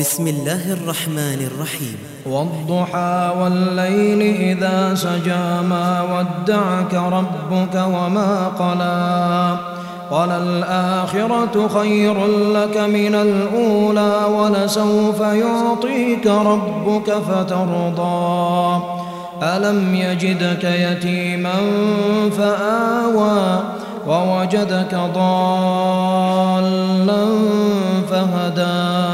بسم الله الرحمن الرحيم. والضحى والليل إذا سجى ما ودعك ربك وما قلى. وللآخرة خير لك من الأولى ولسوف يعطيك ربك فترضى. ألم يجدك يتيما فآوى ووجدك ضالا فهدى.